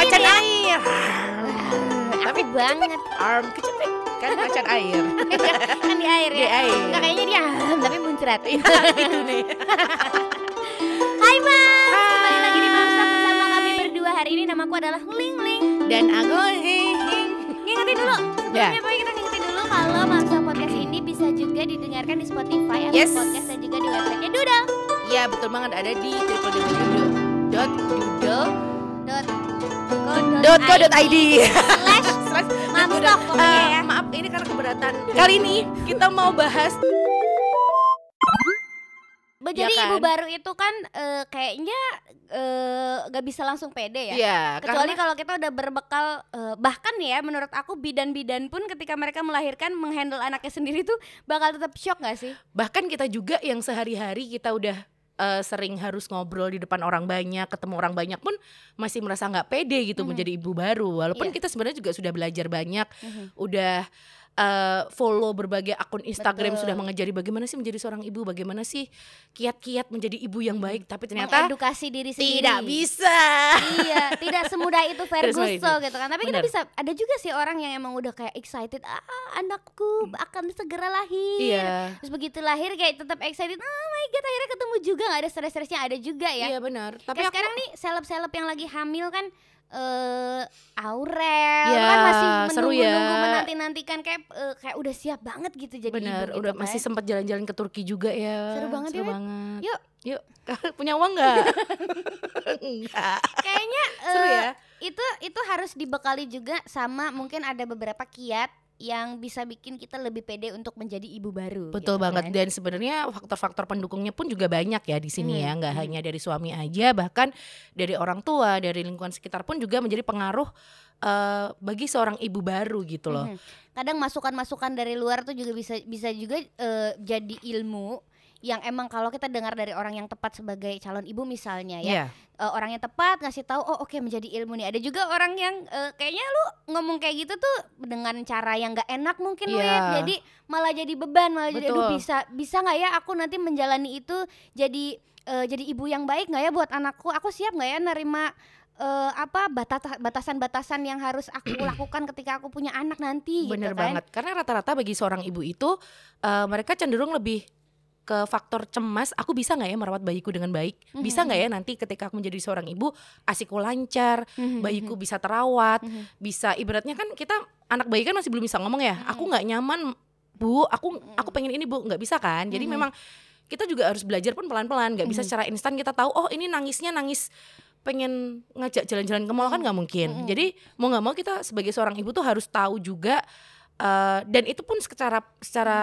macan ya. air. Tapi banget Arm kecepet kan macan air. kan di air Di ya. air. Nggak kayaknya dia tapi muncrat. Itu nih. Hai Bang, kembali lagi di Mamsak bersama kami berdua hari ini namaku adalah Ling Ling. Dan aku hing. Ngingetin dulu, Ya. sebelumnya Boy kita ngingetin dulu kalau Mamsak Podcast ini bisa juga didengarkan di Spotify, Apple Yes. Podcast dan juga di websitenya Doodle. Ya betul banget ada di www.doodle Dot .co.id slash Slash pokoknya Eh, ya. Maaf ini karena keberatan Kali ini kita mau bahas Jadi Ya ibu kan? baru itu kan eh, kayaknya eh, gak bisa langsung pede ya. Ya Kecuali karena kalau kita udah berbekal eh, bahkan ya menurut aku bidan-bidan pun ketika mereka melahirkan menghandle anaknya sendiri tuh bakal tetap shock gak sih? Bahkan kita juga yang sehari-hari kita udah eh, sering harus ngobrol di depan orang banyak, ketemu orang banyak pun masih merasa nggak pede gitu Mhm. menjadi ibu baru. Walaupun Iya. kita sebenarnya juga sudah belajar banyak, udah eh, follow berbagai akun Instagram Betul. sudah mengajari bagaimana sih menjadi seorang ibu, bagaimana sih kiat-kiat menjadi ibu yang baik. Tapi ternyata Mengedukasi diri sendiri. tidak bisa. iya, tidak semudah itu Ferguson itu. gitu kan. Tapi kita Benar. bisa ada juga sih orang yang emang udah kayak excited, ah anakku akan segera lahir. Iya. Terus begitu lahir kayak tetap excited, oh my god akhirnya ketemu juga nggak ada stres-stresnya ada juga ya. Iya benar. Tapi Kayak aku- sekarang nih seleb-seleb yang lagi hamil kan eh Aurel Ya, kan masih seru menunggu ya. nunggu menanti-nantikan kayak eh, kayak udah siap banget gitu jadi benar, ibu gitu udah kan. masih sempat jalan-jalan ke Turki juga ya. Seru banget ya, Wet. banget. Yuk. Yuk. Punya uang nggak? Kayaknya Seru eh, ya. itu itu harus dibekali juga sama mungkin ada beberapa kiat yang bisa bikin kita lebih pede untuk menjadi ibu baru. Betul gitu banget kan. dan sebenarnya faktor-faktor pendukungnya pun juga banyak ya di sini Hmm, ya, nggak hmm. hanya dari suami aja, bahkan dari orang tua, dari lingkungan sekitar pun juga menjadi pengaruh eh, bagi seorang ibu baru gitu loh. Mhm. Kadang masukan-masukan dari luar tuh juga bisa bisa juga eh, jadi ilmu yang emang kalau kita dengar dari orang yang tepat sebagai calon ibu misalnya ya Iya. eh, orang yang tepat ngasih tahu oh oke menjadi ilmu nih ada juga orang yang eh, kayaknya lu ngomong kayak gitu tuh dengan cara yang nggak enak mungkin Iya. Wit. jadi malah jadi beban malah jadi aduh Betul. bisa bisa nggak ya aku nanti menjalani itu jadi eh, jadi ibu yang baik nggak ya buat anakku aku siap nggak ya nerima eh, apa batas- batasan-batasan yang harus aku lakukan ketika aku punya anak nanti Bener gitu kan banget. Karena rata-rata bagi seorang ibu itu eh, mereka cenderung lebih ke faktor cemas. Aku bisa nggak ya merawat bayiku dengan baik? Bisa nggak ya nanti ketika aku menjadi seorang ibu, asiku lancar, Mhm, bayiku mhm, bisa terawat, mhm. bisa ibaratnya kan kita anak bayi kan masih belum bisa ngomong ya. Mhm. Aku nggak nyaman, bu. Aku aku pengen ini bu, nggak bisa kan? Jadi Mhm. memang kita juga harus belajar pun pelan-pelan. Nggak bisa Mhm. secara instan kita tahu. Oh ini nangisnya nangis pengen ngajak jalan-jalan ke mall kan nggak mungkin. Mhm. Jadi mau nggak mau kita sebagai seorang ibu tuh harus tahu juga eh, dan itu pun secara secara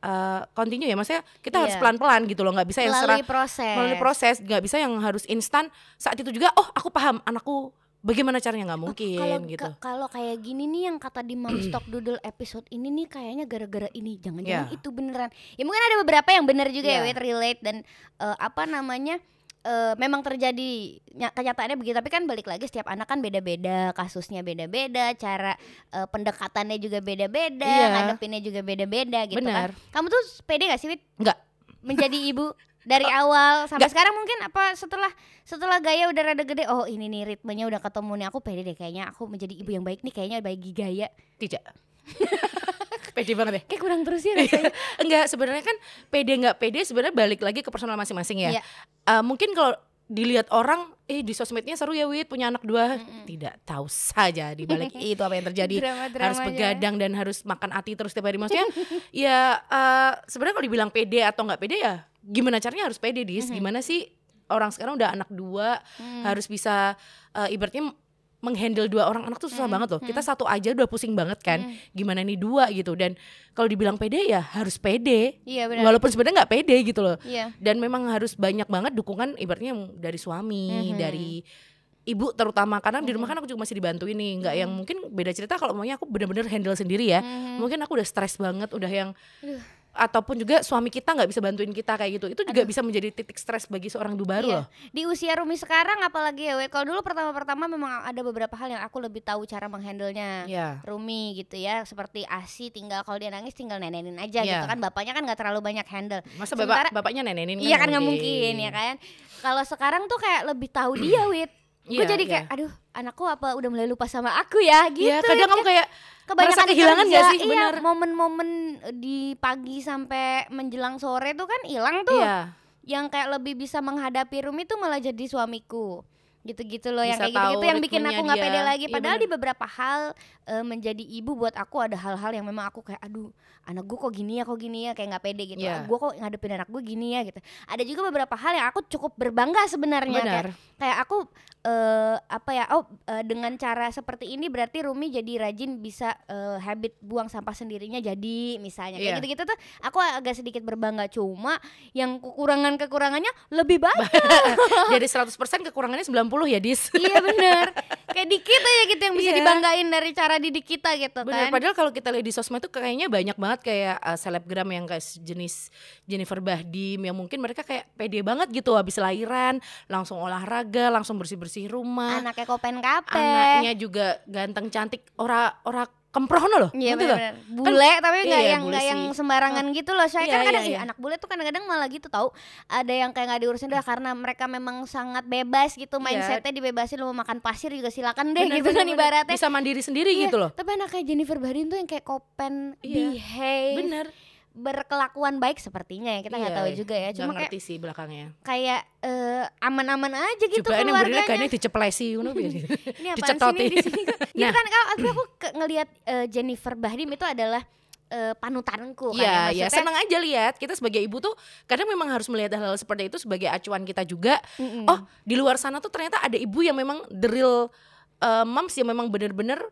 eh, continue ya. Maksudnya kita harus Iya. pelan-pelan gitu loh. Nggak bisa yang melalui proses. melalui proses. Nggak bisa yang harus instan. Saat itu juga oh aku paham. Anakku bagaimana caranya? Nggak mungkin kalau gitu. ka- kalau kayak gini nih yang kata di Mamstock Doodle episode ini nih kayaknya gara-gara ini. Jangan-jangan Ya. itu beneran. Ya mungkin ada beberapa yang bener juga ya Ya. with relate dan eh, apa namanya eh, memang terjadi nya- kenyataannya begitu. Tapi kan balik lagi setiap anak kan beda-beda kasusnya beda-beda cara eh, pendekatannya juga beda-beda Iya. ngadepinnya juga beda-beda gitu benar. Kan kamu tuh pede gak sih Wit? Nggak. menjadi ibu dari awal sampai sekarang mungkin apa setelah setelah gaya udah rada gede oh ini nih ritmenya udah ketemu nih aku pede deh kayaknya aku menjadi ibu yang baik nih kayaknya bagi gaya. Tidak pede banget ya. Kayak kurang terus ya rasanya. Enggak sebenarnya kan pede nggak pede sebenarnya balik lagi ke personal masing-masing ya. Iya. Eh, mungkin kalau dilihat orang eh di sosmednya seru ya Wit punya anak dua. Mm-mm. tidak tahu saja di balik itu apa yang terjadi. Harus begadang dan harus makan ati terus tiap hari. Maksudnya ya eh, sebenarnya kalau dibilang pede atau nggak pede ya gimana caranya harus pede dis? Mhm. gimana sih orang sekarang udah anak dua Hmm. harus bisa eh, ibaratnya menghandle dua orang anak tuh susah Mhm, banget loh kita mhm. satu aja udah pusing banget kan Hmm. gimana nih dua gitu dan kalau dibilang pede ya harus pede iya benar walaupun sebenarnya nggak pede gitu loh iya dan memang harus banyak banget dukungan ibaratnya dari suami Mhm. dari ibu terutama karena di rumah Mhm. kan aku juga masih dibantuin nih nggak yang Mhm. mungkin beda cerita kalau maunya aku bener-bener handle sendiri ya Mhm. mungkin aku udah stres banget udah yang Aduh. Ataupun juga suami kita nggak bisa bantuin kita kayak gitu. Itu juga Aduh. bisa menjadi titik stres bagi seorang ibu baru Iya. loh. Di usia Rumi sekarang apalagi ya kalau dulu pertama-pertama memang ada beberapa hal yang aku lebih tahu cara menghandlenya. Ya Rumi gitu ya seperti Asi tinggal kalau dia nangis tinggal nenenin aja Iya. gitu kan. Bapaknya kan nggak terlalu banyak handle. Masa Sementara- bapak bapaknya nenenin iya kan nggak mungkin ya kan. Kalau sekarang tuh kayak lebih tahu dia wit gue Iya, jadi iya. kayak aduh anakku apa udah mulai lupa sama aku ya? Gitu Iya, kadang kamu kayak kebanyakan merasa kehilangan kerja, gak sih? iya, momen-momen di pagi sampai menjelang sore tuh kan hilang tuh. Iya, yang kayak lebih bisa menghadapi Rumi tuh malah jadi suamiku gitu-gitu loh yang kayak gitu-gitu yang bikin aku nggak pede lagi. Iya, padahal bener. di beberapa hal eh, menjadi ibu buat aku ada hal-hal yang memang aku kayak aduh anak gue kok gini ya kok gini ya kayak nggak pede gitu. Iya. gue kok ngadepin anak gue gini ya gitu. Ada juga beberapa hal yang aku cukup berbangga sebenarnya kayak kayak aku eh apa ya oh eh, dengan cara seperti ini berarti Rumi jadi rajin bisa eh, habit buang sampah sendirinya jadi misalnya. Kayak Iya. gitu-gitu tuh aku agak sedikit berbangga. Cuma yang kekurangan kekurangannya lebih banyak. Jadi 100% kekurangannya 90 ya, Dis. iya bener kayak dikit aja gitu yang bisa Iya. dibanggain dari cara didik kita gitu Bener, kan padahal kalau kita lihat di sosmed tuh kayaknya banyak banget kayak uh, selebgram yang kayak jenis Jennifer Bahdim yang mungkin mereka kayak pede banget gitu habis lahiran langsung olahraga, langsung bersih-bersih rumah. anaknya kopen kape Anaknya juga ganteng cantik, ora ora kemprohno loh. Iya benar bule tapi nggak iya, yang nggak yang sembarangan gitu loh. Saya Iya, kan kadang iya, iya. anak bule tuh kadang-kadang malah gitu tahu. Ada yang kayak nggak diurusin dah karena mereka memang sangat bebas gitu Iya. mindsetnya dibebasin lu mau makan pasir juga silakan deh Bener, gitu bener, kan bener. ibaratnya. Bisa mandiri sendiri Iya, gitu loh. Tapi anaknya Jennifer Bahdim tuh yang kayak kopen, Iya, behave, Bener. Berkelakuan baik sepertinya ya kita nggak Iya, tahu juga ya. Cuma kayak ngerti sih belakangnya. kayak eh, aman-aman aja gitu Juga ini kayaknya diceplesi ngono ini apaan sih di sini gitu Nah. kan kalau aku, aku ke- ngelihat eh, Jennifer Bahdim itu adalah eh, panutanku kan ya, Iya, ya senang aja lihat. Kita sebagai ibu tuh kadang memang harus melihat hal-hal seperti itu sebagai acuan kita juga. Mm-mm. Oh, di luar sana tuh ternyata ada ibu yang memang the real uh, moms yang memang bener-bener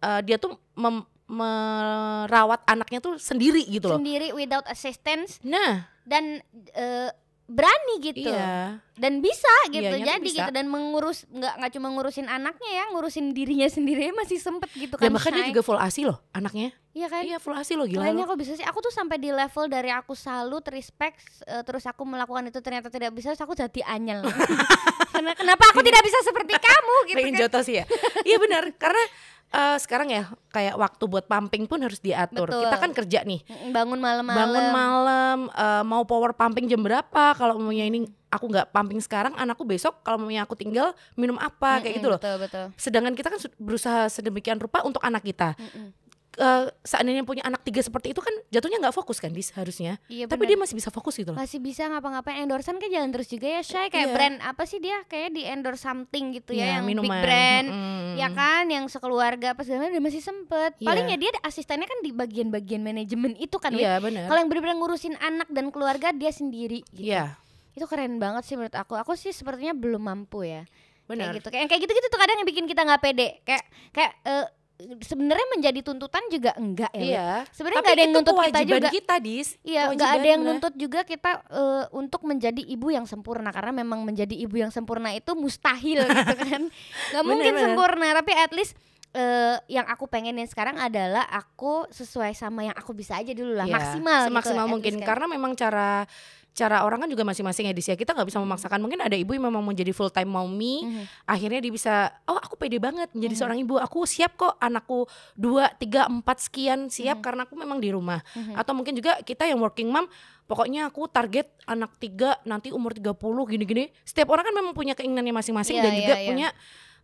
uh, dia tuh mem- merawat anaknya tuh sendiri gitu loh. sendiri without assistance Nah, dan eh, berani gitu iya. dan bisa gitu Iyanya jadi bisa. gitu dan mengurus nggak nggak cuma ngurusin anaknya ya ngurusin dirinya sendiri masih sempet gitu kan Dan bahkan dia juga full ASI loh anaknya. iya kan Iya, full ASI loh gila. Kayaknya loh. kok bisa sih Aku tuh sampai di level dari aku salut Respect eh, Terus aku melakukan itu ternyata tidak bisa Terus aku jadi anyel Karena kenapa aku tidak bisa seperti kamu gitu Pengen kan jotos ya. Iya benar, karena uh, sekarang ya kayak waktu buat pumping pun harus diatur. Betul. Kita kan kerja nih. Mm, Bangun malam-malam bangun malam uh, mau power pumping jam berapa kalau maunya ini aku nggak pumping sekarang anakku besok kalau maunya aku tinggal minum apa kayak Mm-mm, gitu loh Betul betul sedangkan kita kan berusaha sedemikian rupa untuk anak kita Mm-mm. Eh, seandainya punya anak tiga seperti itu kan jatuhnya nggak fokus kan dis harusnya. Iya tapi bener. dia masih bisa fokus gitu loh. Masih bisa ngapa-ngapain endorsean kan jalan terus juga ya Shay. Kayak Iya. brand apa sih dia? Kayak di endorse something gitu ya Iya, yang big minuman. brand. Mm-mm. ya kan yang sekeluarga apa segala dia masih sempet. Iya. paling ya dia asistennya kan di bagian-bagian manajemen itu kan iya benar. Kalau yang benar-benar ngurusin anak dan keluarga dia sendiri gitu. iya. Itu keren banget sih menurut aku. Aku sih sepertinya belum mampu ya. Benar. kayak gitu. Kayak kayak gitu gitu tuh kadang yang bikin kita nggak pede. Kayak kayak eh, sebenarnya menjadi tuntutan juga enggak ya iya sebenarnya tapi nggak ada yang nuntut kita juga kita dis Iya, nggak Kewajiban ada yang bener. nuntut juga kita eh, untuk menjadi ibu yang sempurna karena memang menjadi ibu yang sempurna itu mustahil gitu kan. Nggak mungkin Bener-bener. sempurna, tapi at least eh, yang aku pengenin sekarang adalah aku sesuai sama yang aku bisa aja dulu lah, Iya, maksimal gitu, semaksimal at mungkin kan. karena memang cara cara orang kan juga masing-masing ya dis ya kita nggak bisa memaksakan mungkin ada ibu yang memang mau jadi full time mommy Mhm. akhirnya dia bisa oh aku pede banget menjadi Mhm. seorang ibu aku siap kok anakku dua tiga empat sekian siap karena aku memang di rumah Mhm. atau mungkin juga kita yang working mom pokoknya aku target anak tiga nanti umur 30 gini-gini setiap orang kan memang punya keinginannya masing-masing Iya, dan juga iya, iya. punya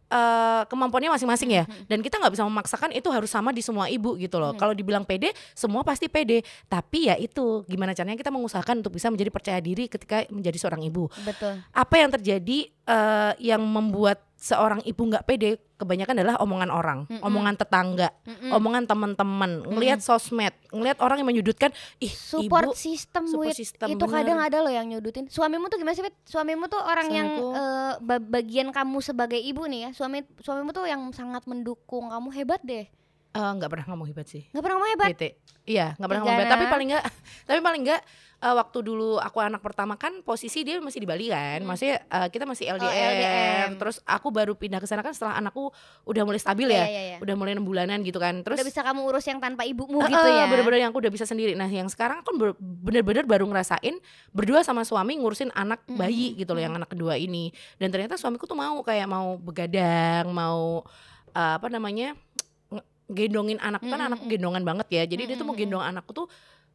eh, kemampuannya masing-masing ya Mhm. dan kita nggak bisa memaksakan itu harus sama di semua ibu gitu loh Mhm. kalau dibilang pede semua pasti pede tapi ya itu gimana caranya kita mengusahakan untuk bisa menjadi percaya diri ketika menjadi seorang ibu Betul. apa yang terjadi eh, yang membuat seorang ibu nggak pede kebanyakan adalah omongan orang, Mm-mm. omongan tetangga, Mm-mm. omongan teman-teman, ngelihat sosmed, ngelihat orang yang menyudutkan, ih support ibu system, support Wit. system, itu bener. kadang ada loh yang nyudutin. Suamimu tuh gimana sih, Wit? Suamimu tuh orang yang Suamiku- eh, ba- bagian kamu sebagai ibu nih ya. Suami suamimu tuh yang sangat mendukung kamu hebat deh. Eh, nggak pernah ngomong hebat sih, Nggak pernah ngomong hebat. bete, iya nggak pernah ngomong hebat, tapi paling nggak, tapi paling nggak eh, waktu dulu aku anak pertama kan posisi dia masih di Bali kan, Hmm. maksudnya eh, kita masih LDM, LDM. terus aku baru pindah ke sana kan setelah anakku udah mulai stabil Iya, ya, iya, iya. udah mulai enam bulanan gitu kan, terus Udah bisa kamu urus yang tanpa ibumu Eh, gitu ya. bener-bener yang aku udah bisa sendiri. Nah, yang sekarang kan bener-bener baru ngerasain berdua sama suami ngurusin anak Mm, bayi mm, gitu loh, yang anak kedua ini. Dan ternyata suamiku tuh mau kayak mau begadang, mau eh, apa namanya? Gendongin anak kan anakku mm. gendongan banget ya. Jadi dia tuh mau gendong anakku tuh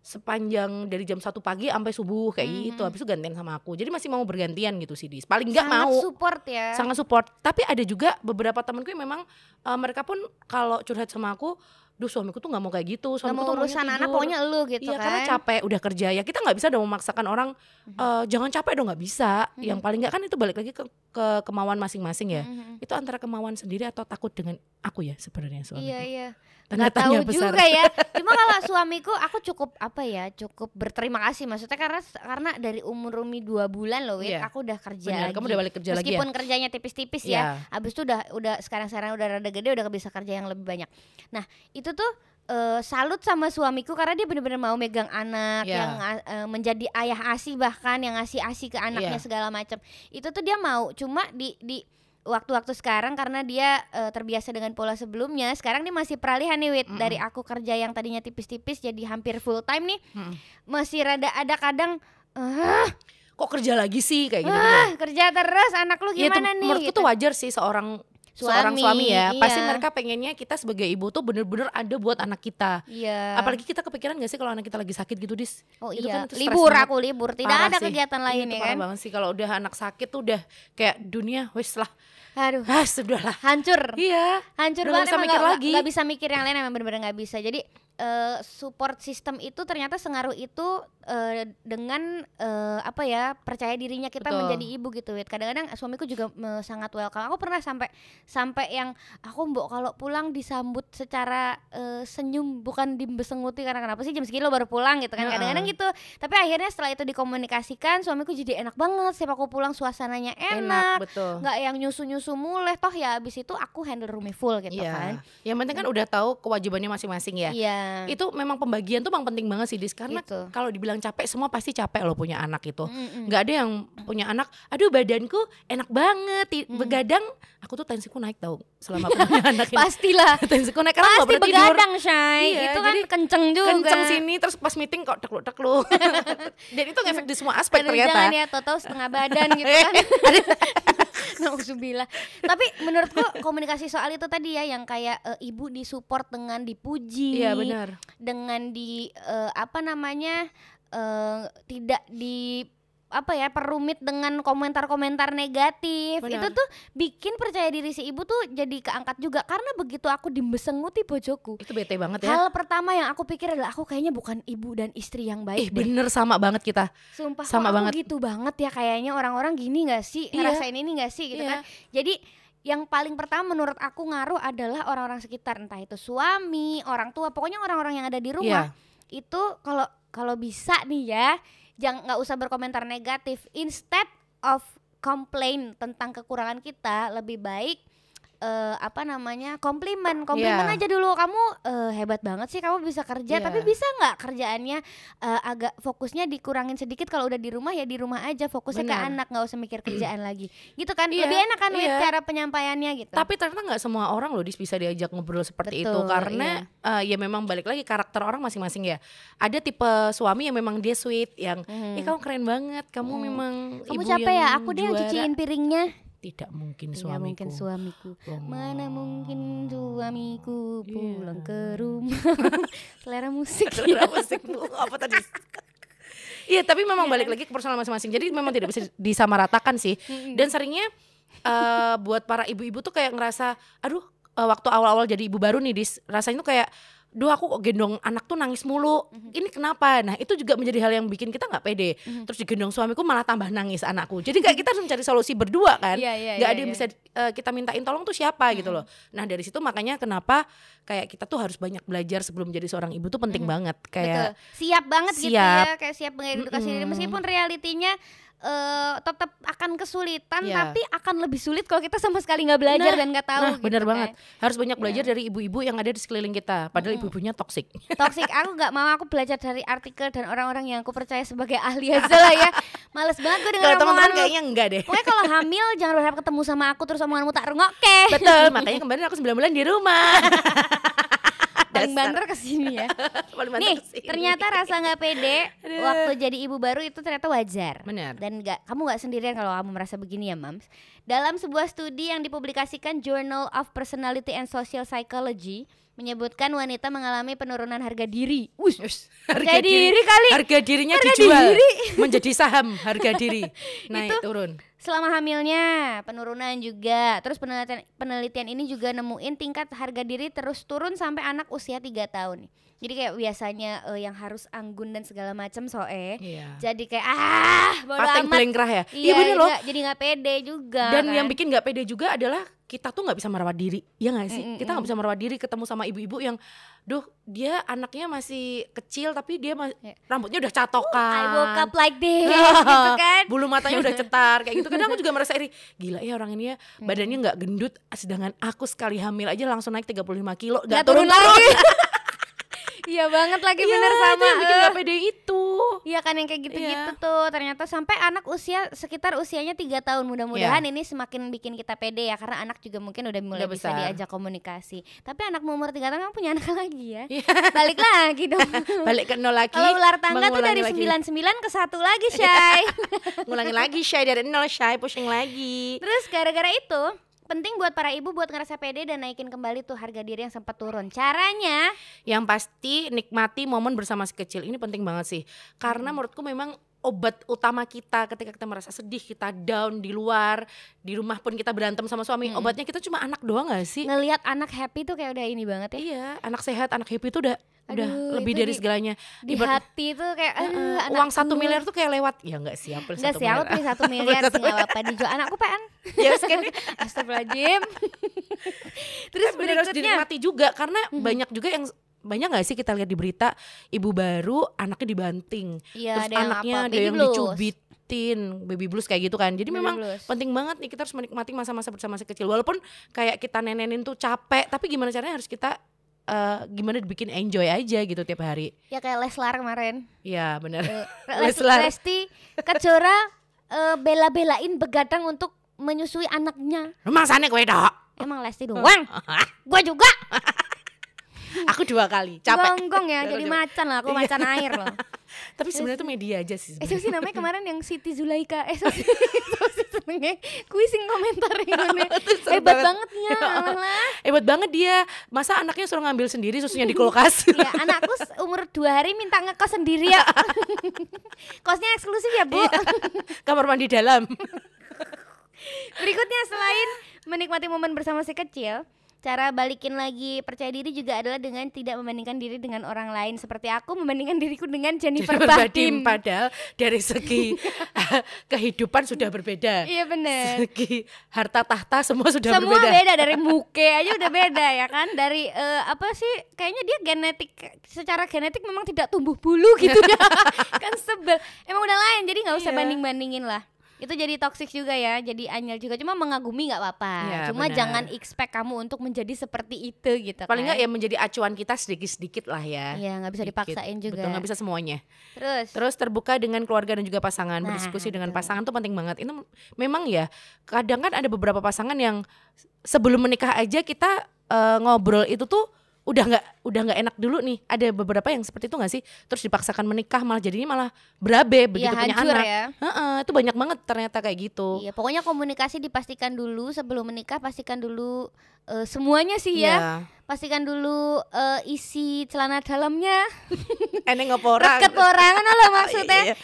sepanjang dari jam satu pagi sampai subuh kayak Mhm. gitu habis itu gantian sama aku jadi masih mau bergantian gitu sih dis paling nggak Sangat mau support ya. sangat support tapi ada juga beberapa temanku yang memang eh, mereka pun kalau curhat sama aku duh suamiku tuh nggak mau kayak gitu suamiku tuh urusan anak tidur." pokoknya elu gitu Iya kan. karena capek udah kerja ya kita nggak bisa dong memaksakan orang eh, jangan capek dong nggak bisa Mhm. yang paling nggak kan itu balik lagi ke, ke kemauan masing-masing ya Mhm. itu antara kemauan sendiri atau takut dengan aku ya sebenarnya suamiku Iya iya. Nggak tahu besar. juga ya. Cuma kalau suamiku aku cukup apa ya, cukup berterima kasih maksudnya karena karena dari umur Umi dua bulan loh, Iya. aku udah kerja Benar, lagi. kamu udah balik kerja lagi ya Meskipun kerjanya tipis-tipis ya. Iya. Abis itu udah udah sekarang-sekarang udah rada gede udah bisa kerja yang lebih banyak. Nah, itu tuh eh, salut sama suamiku karena dia bener-bener mau megang anak Iya. yang eh, menjadi ayah asi bahkan yang ngasih asi ke anaknya Iya. segala macam. Itu tuh dia mau cuma di di waktu-waktu sekarang karena dia eh, terbiasa dengan pola sebelumnya sekarang dia masih peralihan nih Wit Mm-mm. dari aku kerja yang tadinya tipis-tipis jadi hampir full time nih Mm-mm. masih rada ada kadang ah kok kerja lagi sih kayak gitu ah, kerja terus anak lu Ya, itu gimana nih menurutku gitu. tuh wajar sih seorang seorang Suami, suami ya pasti iya. mereka pengennya kita sebagai ibu tuh bener-bener ada buat anak kita Iya. apalagi kita kepikiran gak sih kalau anak kita lagi sakit gitu dis Oh Itu iya, kan libur banget. aku libur, tidak Parah ada sih. kegiatan Iya, lain ya kan. banget sih kalau udah anak sakit tuh udah kayak dunia wes lah Aduh, ah sudahlah hancur, iya hancur Udah banget. bisa mikir lagi. nggak bisa mikir yang lain emang bener-bener nggak bisa. Jadi eh, support system itu ternyata sengaruh itu eh, dengan eh, apa ya percaya dirinya kita Betul. menjadi ibu gitu. Kadang-kadang suamiku juga eh, sangat welcome. Aku pernah sampai sampai yang aku mbok kalau pulang disambut secara eh, senyum bukan dimbesenguti karena kenapa sih jam segini lo baru pulang gitu kan. Kadang-kadang gitu. Tapi akhirnya setelah itu dikomunikasikan suamiku jadi enak banget. Setiap aku pulang suasananya enak. betul nggak yang nyusu-nyusu mulai toh ya abis itu aku handle Rumi full gitu Iya. kan Yang penting kan udah tahu kewajibannya masing-masing ya. iya Itu memang pembagian tuh memang penting banget sih Dis. Karena gitu. kalau dibilang capek semua pasti capek loh punya anak itu. Mm-mm. nggak ada yang punya anak aduh badanku enak banget ti- Mm. begadang aku tuh tensiku naik tau selama punya anak ini. Pastilah. Tensiku naik karena pasti begadang Shay Iya, itu kan jadi kenceng juga. kenceng sini terus pas meeting kok tekluk tekluk dan itu ngefek di semua aspek ternyata. jangan ya tau-tau setengah badan gitu kan Nauzubillah. Tapi menurutku komunikasi soal itu tadi ya yang kayak eh, ibu disupport dengan dipuji, iya benar dengan di eh, apa namanya eh, tidak di apa ya perumit dengan komentar-komentar negatif itu Benar. tuh bikin percaya diri si ibu tuh jadi keangkat juga karena begitu aku dimbesenguti bojoku itu bete banget ya hal pertama yang aku pikir adalah aku kayaknya bukan ibu dan istri yang baik deh bener sama banget kita sumpah sama banget. gitu banget ya kayaknya orang-orang gini nggak sih Iya. ngerasain ini nggak sih gitu Iya. kan jadi yang paling pertama menurut aku ngaruh adalah orang-orang sekitar entah itu suami orang tua pokoknya orang-orang yang ada di rumah Iya. itu kalau kalau bisa nih ya jangan nggak usah berkomentar negatif. Instead of complain tentang kekurangan kita lebih baik eh, apa namanya komplimen. Komplimen Iya. aja dulu. Kamu eh, hebat banget sih kamu bisa kerja. Iya. tapi bisa nggak kerjaannya eh, agak fokusnya dikurangin sedikit? Kalau udah di rumah ya di rumah aja. Fokusnya ke Benar. anak. Nggak usah mikir kerjaan lagi. Gitu kan? Iya, lebih enak kan iya. cara penyampaiannya gitu. Tapi ternyata nggak semua orang loh bisa diajak ngobrol seperti itu. Betul, karena eh, ya memang balik lagi karakter orang masing-masing ya. Ada tipe suami yang memang dia sweet yang Mhm. Ih kamu keren banget, kamu Hmm. memang kamu ibu capek ya? Yang aku deh yang juara." cuciin piringnya Tidak mungkin Tidak suamiku. mungkin suamiku Oh. Mana mungkin suamiku Iya. pulang ke rumah Selera musik Selera musikmu apa tadi? Iya, tapi memang balik lagi ke personal masing-masing. Jadi memang tidak bisa disamaratakan sih. Dan seringnya eh buat para ibu-ibu tuh kayak ngerasa, aduh, eh, waktu awal-awal jadi ibu baru nih, dis, rasanya tuh kayak Duh aku kok gendong anak tuh nangis mulu Ini kenapa? Nah itu juga menjadi hal yang bikin kita nggak pede Mhm. Terus digendong suamiku malah tambah nangis anakku Jadi kayak kita harus mencari solusi berdua kan Iya, iya, nggak iya, ada yang iya. bisa eh, kita mintain tolong tuh siapa gitu loh. Nah dari situ makanya kenapa kayak kita tuh harus banyak belajar sebelum jadi seorang ibu tuh penting banget. Betul. Kayak Siap banget gitu Siap. ya Kayak siap mengedukasi diri Mm-mm. Meskipun realitinya eh tetap akan kesulitan Iya. Tapi akan lebih sulit kalau kita sama sekali nggak belajar Nah, dan nggak tahu nah gitu bener kan. banget harus banyak belajar dari ibu-ibu yang ada di sekeliling kita. Padahal Mm-mm. ibu-ibunya toksik. Toxic aku nggak mau aku belajar dari artikel dan orang-orang yang aku percaya sebagai ahli aja lah ya Males banget gue dengar teman-teman kayaknya enggak deh. Pokoknya kalau hamil jangan berharap ketemu sama aku terus omonganmu tak rungok Oke Betul, makanya kemarin aku 9 bulan di rumah. paling banter ke sini ya. Paling mantap Nih, ke sini. ternyata rasa nggak pede Aduh. waktu jadi ibu baru itu ternyata wajar. Benar. Dan nggak, kamu nggak sendirian kalau kamu merasa begini ya, Mams. Dalam sebuah studi yang dipublikasikan Journal of Personality and Social Psychology menyebutkan wanita mengalami penurunan harga diri. Us, harga diri kali. harga dirinya Harga dijual diri. menjadi saham harga diri naik Itu turun Selama hamilnya, penurunan juga. Terus penelitian penelitian ini juga nemuin tingkat harga diri terus turun sampai anak usia 3 tahun. Jadi kayak biasanya eh, yang harus anggun dan segala macam soe. iya Jadi kayak ah, bodo pateng amat. ya Iya, iya bener loh jadi nggak pede juga. dan kan. yang bikin nggak pede juga adalah kita tuh nggak bisa merawat diri ya nggak sih Mm, mm, kita nggak bisa merawat diri ketemu sama ibu-ibu yang duh dia anaknya masih kecil tapi dia Ya. rambutnya udah catokan I woke up like this gitu kan. bulu matanya udah cetar kayak gitu kadang aku juga merasa iri gila ya orang ini ya badannya nggak gendut sedangkan aku sekali hamil aja langsung naik 35 kilo Nggak turun turun-turun lagi. Iya banget lagi Iya, bener sama. yang bikin nggak pede itu Iya kan yang kayak gitu-gitu Iya. tuh ternyata sampai anak usia sekitar usianya tiga tahun mudah-mudahan Iya. ini semakin bikin kita pede ya karena anak juga mungkin udah mulai Udah bisa besar. diajak komunikasi tapi anak umur tiga tahun kan punya anak lagi ya Iya. balik lagi dong balik ke nol lagi kalau ular tangga tuh dari lagi. sembilan sembilan ke satu lagi Shay ngulangi lagi shy dari nol shy pushing lagi terus gara-gara itu penting buat para ibu buat ngerasa pede dan naikin kembali tuh harga diri yang sempat turun caranya yang pasti nikmati momen bersama si kecil ini penting banget sih karena Hmm. menurutku memang obat utama kita ketika kita merasa sedih kita down di luar di rumah pun kita berantem sama suami Mm-mm. obatnya kita cuma anak doang gak sih ngelihat anak happy tuh kayak udah ini banget ya iya anak sehat anak happy itu udah udah Aduh, lebih itu dari di- segalanya di Ibarat- hati tuh kayak Heeh, aduh uang satu miliar tuh kayak lewat ya nggak sih Enggak satu sih, miliar pilih satu miliar sih nggak apa-apa dijual anakku PN. ya kan Astagfirullahaladzim. Terus Tapi bener harus berikutnya, dinikmati juga karena Mhm. banyak juga yang banyak nggak sih kita lihat di berita ibu baru anaknya dibanting iya terus ada yang anaknya apa? ada Baby yang blues. dicubitin baby blues kayak gitu kan jadi Baby memang blues. penting banget nih kita harus menikmati masa-masa bersama si kecil walaupun kayak kita nenenin tuh capek tapi gimana caranya harus kita eh, gimana dibikin enjoy aja gitu tiap hari ya kayak Leslar kemarin. ya benar Eh, Les- Leslar. Lesti Kejora eh, bela-belain begadang untuk menyusui anaknya. rumah sana gue dok Emang Lesti doang? Gua juga. aku dua kali. Capek. Gonggong ya, jadi macan lah, aku Iya. macan air loh. tapi sebenarnya itu media aja sih Eh sebenarnya. sih namanya kemarin yang Siti Zulaika. Eh sih senengnya Kuising komentar Hebat banget. bangetnya malah hebat banget dia. Masa anaknya suruh ngambil sendiri susunya di kulkas? Ya anakku umur dua hari minta ngekos sendiri ya. Kosnya eksklusif ya bu? Iya. kamar mandi dalam. Berikutnya selain menikmati momen bersama si kecil Cara balikin lagi percaya diri juga adalah dengan tidak membandingkan diri dengan orang lain. Seperti aku membandingkan diriku dengan Jennifer Badim padahal dari segi kehidupan sudah berbeda. Iya bener segi harta tahta semua sudah Semua berbeda. beda dari muke aja udah beda ya kan? Dari eh, apa sih kayaknya dia genetik Secara genetik memang tidak tumbuh bulu gitu ya Kan sebel. Emang udah lain jadi nggak usah Iya. banding-bandingin lah itu jadi toxic juga ya jadi anyel juga cuma mengagumi nggak apa-apa Iya, cuma benar. jangan expect kamu untuk menjadi seperti itu gitu paling kan nggak ya menjadi acuan kita sedikit-sedikit lah ya Iya, nggak bisa Sedikit. dipaksain juga. betul nggak bisa semuanya terus terus terbuka dengan keluarga dan juga pasangan Nah, berdiskusi dengan betul. pasangan tuh penting banget itu memang ya kadang kan ada beberapa pasangan yang sebelum menikah aja kita eh, ngobrol itu tuh udah nggak udah nggak enak dulu nih ada beberapa yang seperti itu nggak sih terus dipaksakan menikah malah jadinya malah berabe begitu Iya, punya hancur anak ya Heeh, itu banyak banget ternyata kayak gitu Iya, pokoknya komunikasi dipastikan dulu sebelum menikah pastikan dulu eh, semuanya sih ya. Iya. Pastikan dulu eh, isi celana dalamnya. eneng orang Deket orang kan lo maksudnya. Iya,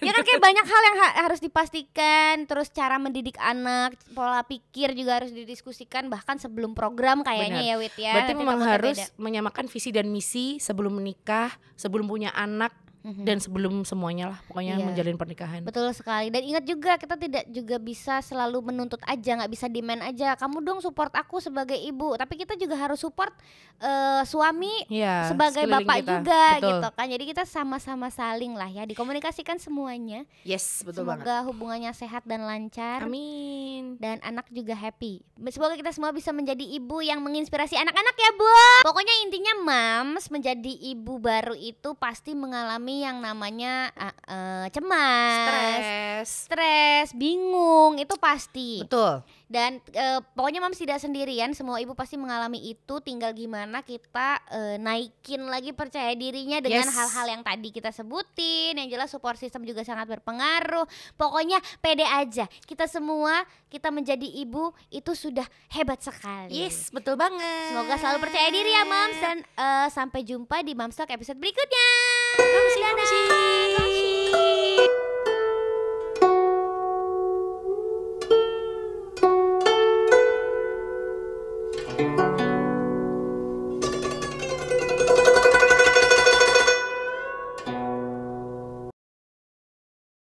Ya kan kayak banyak hal yang ha- harus dipastikan, terus cara mendidik anak, pola pikir juga harus didiskusikan bahkan sebelum program kayaknya Benar. ya Wit ya. Berarti Nanti memang harus beda. menyamakan visi dan misi sebelum menikah, sebelum punya anak Mhm. dan sebelum semuanya lah pokoknya Iya. menjalin pernikahan. Betul sekali dan ingat juga kita tidak juga bisa selalu menuntut aja nggak bisa demand aja kamu dong support aku sebagai ibu tapi kita juga harus support eh, suami Iya, sebagai bapak kita. juga Betul. gitu kan jadi kita sama-sama saling lah ya dikomunikasikan semuanya Yes, betul semoga banget. hubungannya sehat dan lancar Amin. dan anak juga happy semoga kita semua bisa menjadi ibu yang menginspirasi anak-anak ya bu pokoknya intinya mams menjadi ibu baru itu pasti mengalami mengalami yang namanya uh, uh, cemas, Stres. stres, bingung, itu pasti. Betul. Dan eh, pokoknya Mams tidak sendirian, semua ibu pasti mengalami itu. Tinggal gimana kita eh, naikin lagi percaya dirinya dengan Yes. hal-hal yang tadi kita sebutin. Yang jelas support system juga sangat berpengaruh. Pokoknya pede aja. Kita semua kita menjadi ibu itu sudah hebat sekali. Yes, betul banget. Semoga selalu percaya diri ya Mams dan eh, sampai jumpa di Mams Talk episode berikutnya. かもしかもし